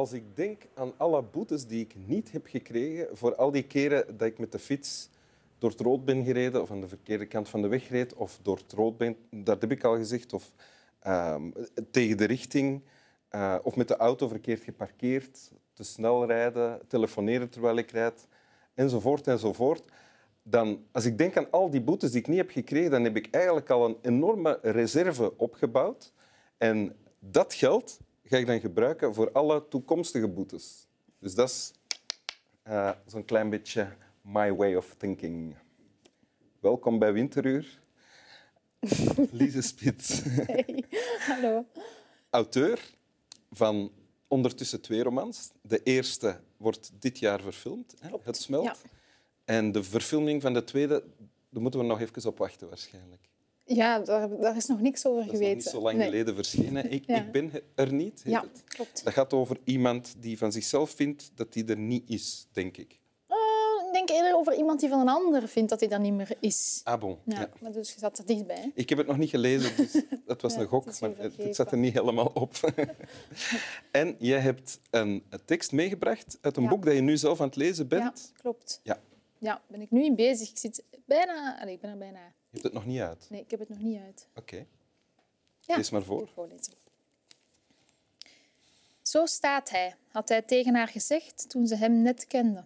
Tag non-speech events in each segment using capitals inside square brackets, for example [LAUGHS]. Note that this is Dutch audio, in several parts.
als ik denk aan alle boetes die ik niet heb gekregen voor al die keren dat ik met de fiets door het rood ben gereden of aan de verkeerde kant van de weg reed of door het rood ben, dat heb ik al gezegd, of ehm, tegen de richting uh, of met de auto verkeerd geparkeerd, te snel rijden, telefoneren terwijl ik rijd, enzovoort enzovoort. Dan, als ik denk aan al die boetes die ik niet heb gekregen, dan heb ik eigenlijk al een enorme reserve opgebouwd. En dat geld ga ik dan gebruiken voor alle toekomstige boetes. Dus dat is uh, zo'n klein beetje my way of thinking. Welkom bij Winteruur. [LAUGHS] Lise Spits. Hey, hallo. Auteur van ondertussen twee romans. De eerste wordt dit jaar verfilmd, hè? Het Smelt. Ja. En de verfilming van de tweede, daar moeten we nog even op wachten waarschijnlijk. Ja, daar, daar is nog niks over geweten. Dat is niet zo lang geleden verschenen. Ik, ik, ben er niet, heet ja, het. klopt. Dat gaat over iemand die van zichzelf vindt dat hij er niet is, denk ik. Uh, ik denk eerder over iemand die van een ander vindt dat hij er niet meer is. Ah, bon. Ja, Maar dus je zat er dichtbij. Ik heb het nog niet gelezen, dus [LAUGHS] dat was een gok, het maar het, het zat er niet helemaal op. [LAUGHS] en jij hebt een tekst meegebracht uit een boek dat je nu zelf aan het lezen bent. Ja, klopt. Ja. Ja, ben ik nu in bezig. Ik zit bijna... Allez, ik ben er bijna. Je hebt het nog niet uit? Nee, ik heb het nog niet uit. Oké. Okay. Ja, Lees maar voor. Voorlezen. Zo staat hij, had hij tegen haar gezegd toen ze hem net kende.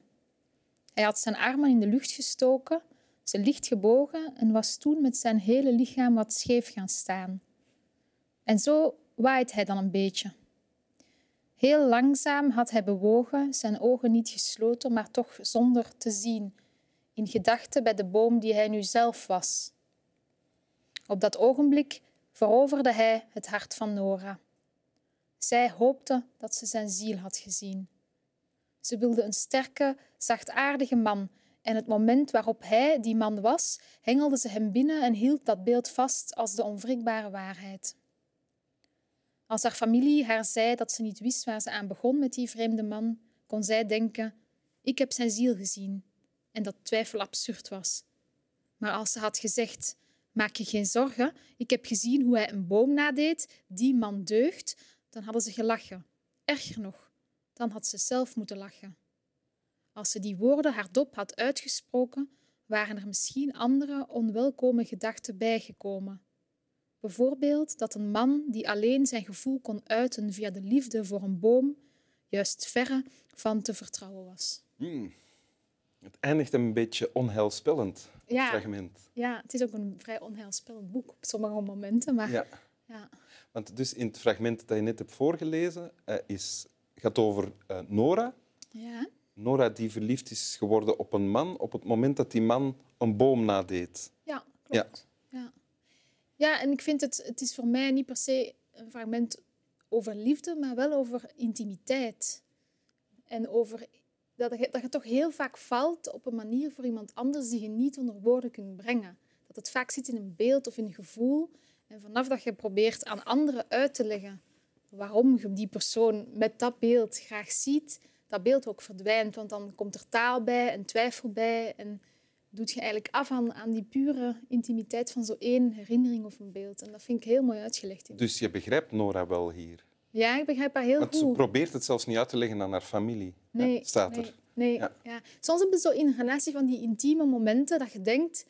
Hij had zijn armen in de lucht gestoken, ze licht gebogen en was toen met zijn hele lichaam wat scheef gaan staan. En zo waait hij dan een beetje. Heel langzaam had hij bewogen, zijn ogen niet gesloten, maar toch zonder te zien, in gedachten bij de boom die hij nu zelf was. Op dat ogenblik veroverde hij het hart van Nora. Zij hoopte dat ze zijn ziel had gezien. Ze wilde een sterke, zachtaardige man, en het moment waarop hij die man was, hengelde ze hem binnen en hield dat beeld vast als de onwrikbare waarheid. Als haar familie haar zei dat ze niet wist waar ze aan begon met die vreemde man, kon zij denken: Ik heb zijn ziel gezien, en dat twijfel absurd was. Maar als ze had gezegd: Maak je geen zorgen, ik heb gezien hoe hij een boom nadeed, die man deugt, dan hadden ze gelachen. Erger nog, dan had ze zelf moeten lachen. Als ze die woorden hardop had uitgesproken, waren er misschien andere onwelkome gedachten bijgekomen. Bijvoorbeeld dat een man die alleen zijn gevoel kon uiten via de liefde voor een boom, juist verre van te vertrouwen was. Hmm. Het eindigt een beetje onheilspellend, het Ja. fragment. Ja, het is ook een vrij onheilspellend boek op sommige momenten, maar Ja. ja. Want dus in het fragment dat je net hebt voorgelezen, eh, is, gaat over eh, Nora. Ja. Nora die verliefd is geworden op een man op het moment dat die man een boom nadeed. Ja, klopt. Ja. Ja. en ik vind het, het is voor mij niet per se een fragment over liefde, maar wel over intimiteit. En over dat je, dat toch heel vaak valt op een manier voor iemand anders die je niet onder woorden kunt brengen. Dat het vaak zit in een beeld of in een gevoel. En vanaf dat je probeert aan anderen uit te leggen waarom je die persoon met dat beeld graag ziet, dat beeld ook verdwijnt. Want dan komt er taal bij en twijfel bij. En doet je eigenlijk af aan, aan die pure intimiteit van zo één herinnering of een beeld. En dat vind ik heel mooi uitgelegd. Dus je begrijpt Nora wel hier. Ja, ik begrijp haar heel Want ze goed. probeert het zelfs niet uit te leggen aan haar familie. hè, Nee, staat nee, er. Nee, Ja. ja. Soms heb je zo in een relatie van die intieme momenten dat je denkt,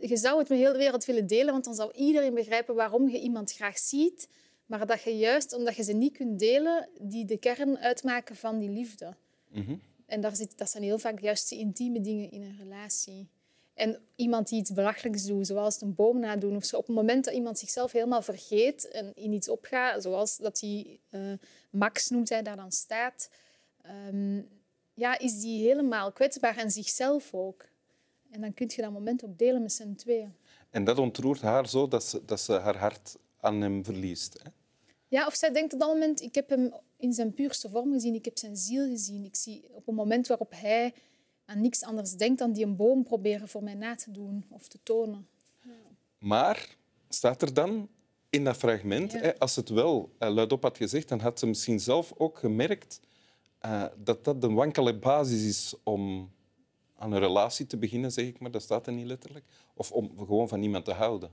je zou het met heel de wereld willen delen, want dan zou iedereen begrijpen waarom je iemand graag ziet, maar dat je juist, omdat je ze niet kunt delen, die de kern uitmaken van die liefde. Mhm. En daar zit, dat zijn heel vaak juist de intieme dingen in een relatie. En iemand die iets belachelijks doet, zoals een boom nadoen of zo, op het moment dat iemand zichzelf helemaal vergeet en in iets opgaat, zoals dat die eh, Max noemt hij daar dan staat, ehm, ja, is die helemaal kwetsbaar en zichzelf ook. En dan kun je dat moment ook delen met z'n tweeën. En dat ontroert haar zo dat ze, dat ze haar hart aan hem verliest. Hè? Ja, of zij denkt op dat moment, ik heb hem in zijn puurste vorm gezien, ik heb zijn ziel gezien. Ik zie op een moment waarop hij aan niks anders denkt dan die een boom proberen voor mij na te doen of te tonen. Maar staat er dan in dat fragment, Ja. hè, als het wel eh, luidop had gezegd, dan had ze misschien zelf ook gemerkt eh, dat dat de wankele basis is om aan een relatie te beginnen, zeg ik maar. Dat staat er niet letterlijk. Of om gewoon van iemand te houden.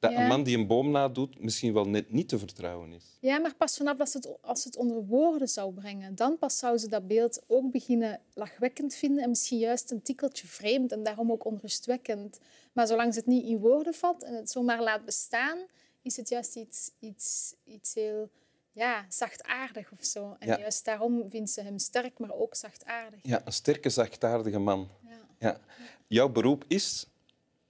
Dat Ja. een man die een boom nadoet misschien wel net niet te vertrouwen is. Ja, maar pas vanaf dat ze het, als ze het onder woorden zou brengen, dan pas zou ze dat beeld ook beginnen lachwekkend vinden en misschien juist een tikkeltje vreemd en daarom ook onrustwekkend. Maar zolang ze het niet in woorden vat en het zomaar laat bestaan, is het juist iets, iets, iets heel ja, zachtaardig of zo. En Ja. juist daarom vindt ze hem sterk, maar ook zachtaardig. Ja, een sterke, zachtaardige man. Ja. Ja. Jouw beroep is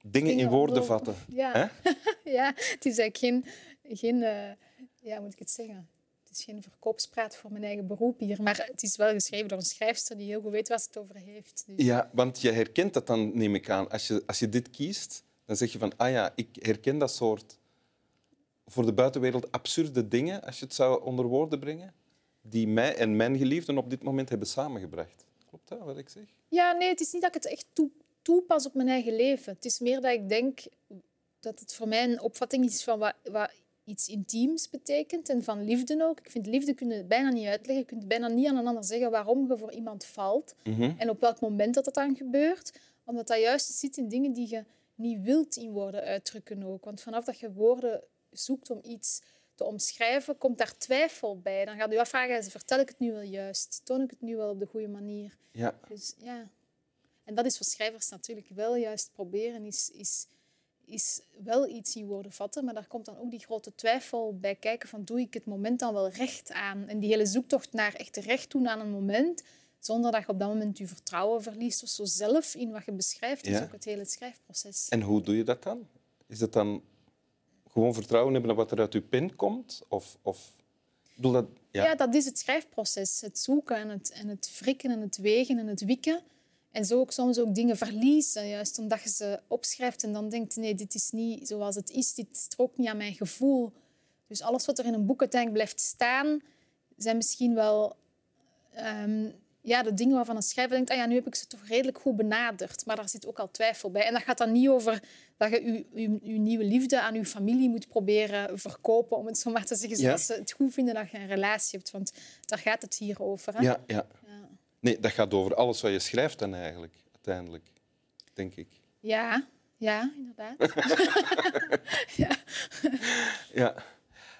dingen in woorden vatten. [LAUGHS] Ja. [LAUGHS] Ja, het is eigenlijk geen, geen eh, ja, hoe moet ik het zeggen? Het is geen verkoopspraat voor mijn eigen beroep hier, maar het is wel geschreven door een schrijfster die heel goed weet waar ze het over heeft. Dus, Ja, want je herkent dat dan, neem ik aan. Als je, als je dit kiest, dan zeg je van, ah ja, ik herken dat soort voor de buitenwereld absurde dingen, als je het zou onder woorden brengen, die mij en mijn geliefden op dit moment hebben samengebracht. Klopt dat, wat ik zeg? Ja, nee, het is niet dat ik het echt toe, toepas op mijn eigen leven. Het is meer dat ik denk dat het voor mij een opvatting is van wat, wat iets intiems betekent en van liefde ook. Ik vind liefde kun je bijna niet uitleggen. Je kunt bijna niet aan een ander zeggen waarom je voor iemand valt Mhm. en op welk moment dat, dat dan gebeurt. Omdat dat juist zit in dingen die je niet wilt in woorden uitdrukken ook. Want vanaf dat je woorden zoekt om iets te omschrijven, komt daar twijfel bij. Dan gaat je afvragen, vertel ik het nu wel juist? Toon ik het nu wel op de goede manier? Ja. Dus ja. En dat is voor schrijvers natuurlijk wel juist proberen, is, is, is wel iets in woorden vatten, maar daar komt dan ook die grote twijfel bij kijken van doe ik het moment dan wel recht aan? En die hele zoektocht naar echt recht doen aan een moment, zonder dat je op dat moment je vertrouwen verliest of zo zelf in wat je beschrijft, is Ja. ook het hele schrijfproces. En hoe doe je dat dan? Is het dan gewoon vertrouwen hebben op wat er uit je pen komt? Of, of... Dat... Ja. Ja. dat is het schrijfproces. Het zoeken en het, en het wrikken en het wegen en het wikken. En zo ook soms ook dingen verliezen, juist omdat je ze opschrijft en dan denkt, nee, dit is niet zoals het is, dit strookt niet aan mijn gevoel. Dus alles wat er in een boek uiteindelijk blijft staan, zijn misschien wel ehm, ja, de dingen waarvan een schrijver denkt, ah ja, nu heb ik ze toch redelijk goed benaderd. Maar daar zit ook al twijfel bij. En dat gaat dan niet over dat je je, je, je nieuwe liefde aan je familie moet proberen verkopen, om het zo maar te zeggen, Ja. zodat ze het goed vinden dat je een relatie hebt. Want daar gaat het hier over. Hè? Ja, ja. Nee, dat gaat over alles wat je schrijft dan eigenlijk, uiteindelijk. Denk ik. Ja, ja, inderdaad. [LAUGHS] ja. Ja.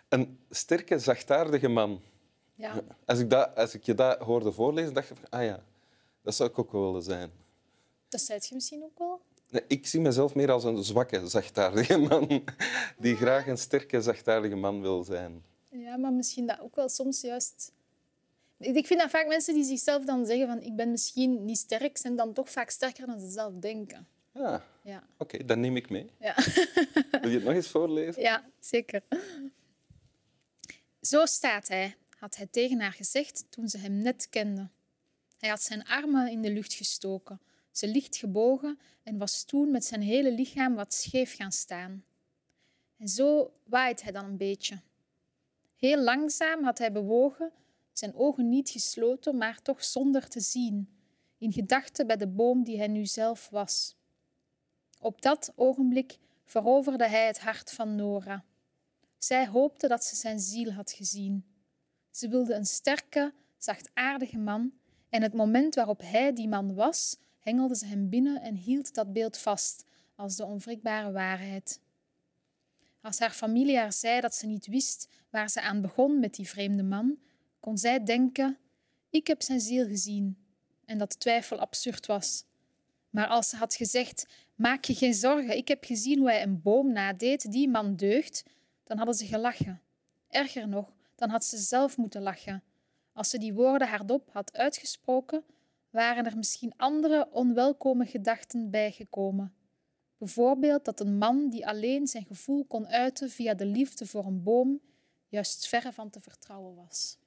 Een sterke, zachtaardige man. Ja. Als ik, dat, als ik je dat hoorde voorlezen, dacht ik van, ah ja, dat zou ik ook wel willen zijn. Dat zei je misschien ook wel. Nee, ik zie mezelf meer als een zwakke, zachtaardige man. Die graag een sterke, zachtaardige man wil zijn. Ja, maar misschien dat ook wel soms juist... Ik vind dat vaak mensen die zichzelf dan zeggen van ik ben misschien niet sterk, zijn dan toch vaak sterker dan ze zelf denken. Ja, Ja, oké, dat neem ik mee. ja. [LAUGHS] Wil je het nog eens voorlezen? ja zeker. Zo staat hij, had hij tegen haar gezegd toen ze hem net kende. Hij had zijn armen in de lucht gestoken, ze licht gebogen en was toen met zijn hele lichaam wat scheef gaan staan. En zo waait hij dan een beetje. Heel langzaam had hij bewogen, zijn ogen niet gesloten, maar toch zonder te zien, in gedachten bij de boom die hij nu zelf was. Op dat ogenblik veroverde hij het hart van Nora. Zij hoopte dat ze zijn ziel had gezien. Ze wilde een sterke, zachtaardige man, en het moment waarop hij die man was, hengelde ze hem binnen en hield dat beeld vast als de onwrikbare waarheid. Als haar familie haar zei dat ze niet wist waar ze aan begon met die vreemde man, kon zij denken: ik heb zijn ziel gezien, en dat twijfel absurd was. Maar als ze had gezegd: maak je geen zorgen, ik heb gezien hoe hij een boom nadeed, die man deugt, dan hadden ze gelachen. Erger nog, dan had ze zelf moeten lachen. Als ze die woorden hardop had uitgesproken, waren er misschien andere onwelkome gedachten bijgekomen. Bijvoorbeeld dat een man die alleen zijn gevoel kon uiten via de liefde voor een boom, juist verre van te vertrouwen was.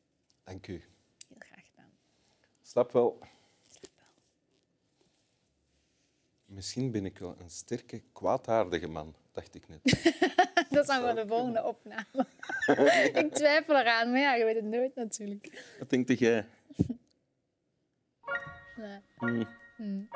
Dank u. Heel graag gedaan. Snap wel. Misschien ben ik wel een sterke, kwaadaardige man, dacht ik net. [LAUGHS] Dat is dan voor de volgende opname. [LAUGHS] ik twijfel eraan, maar ja, je weet het nooit natuurlijk. Wat denk jij? [LAUGHS] Nee. Hmm. Hmm.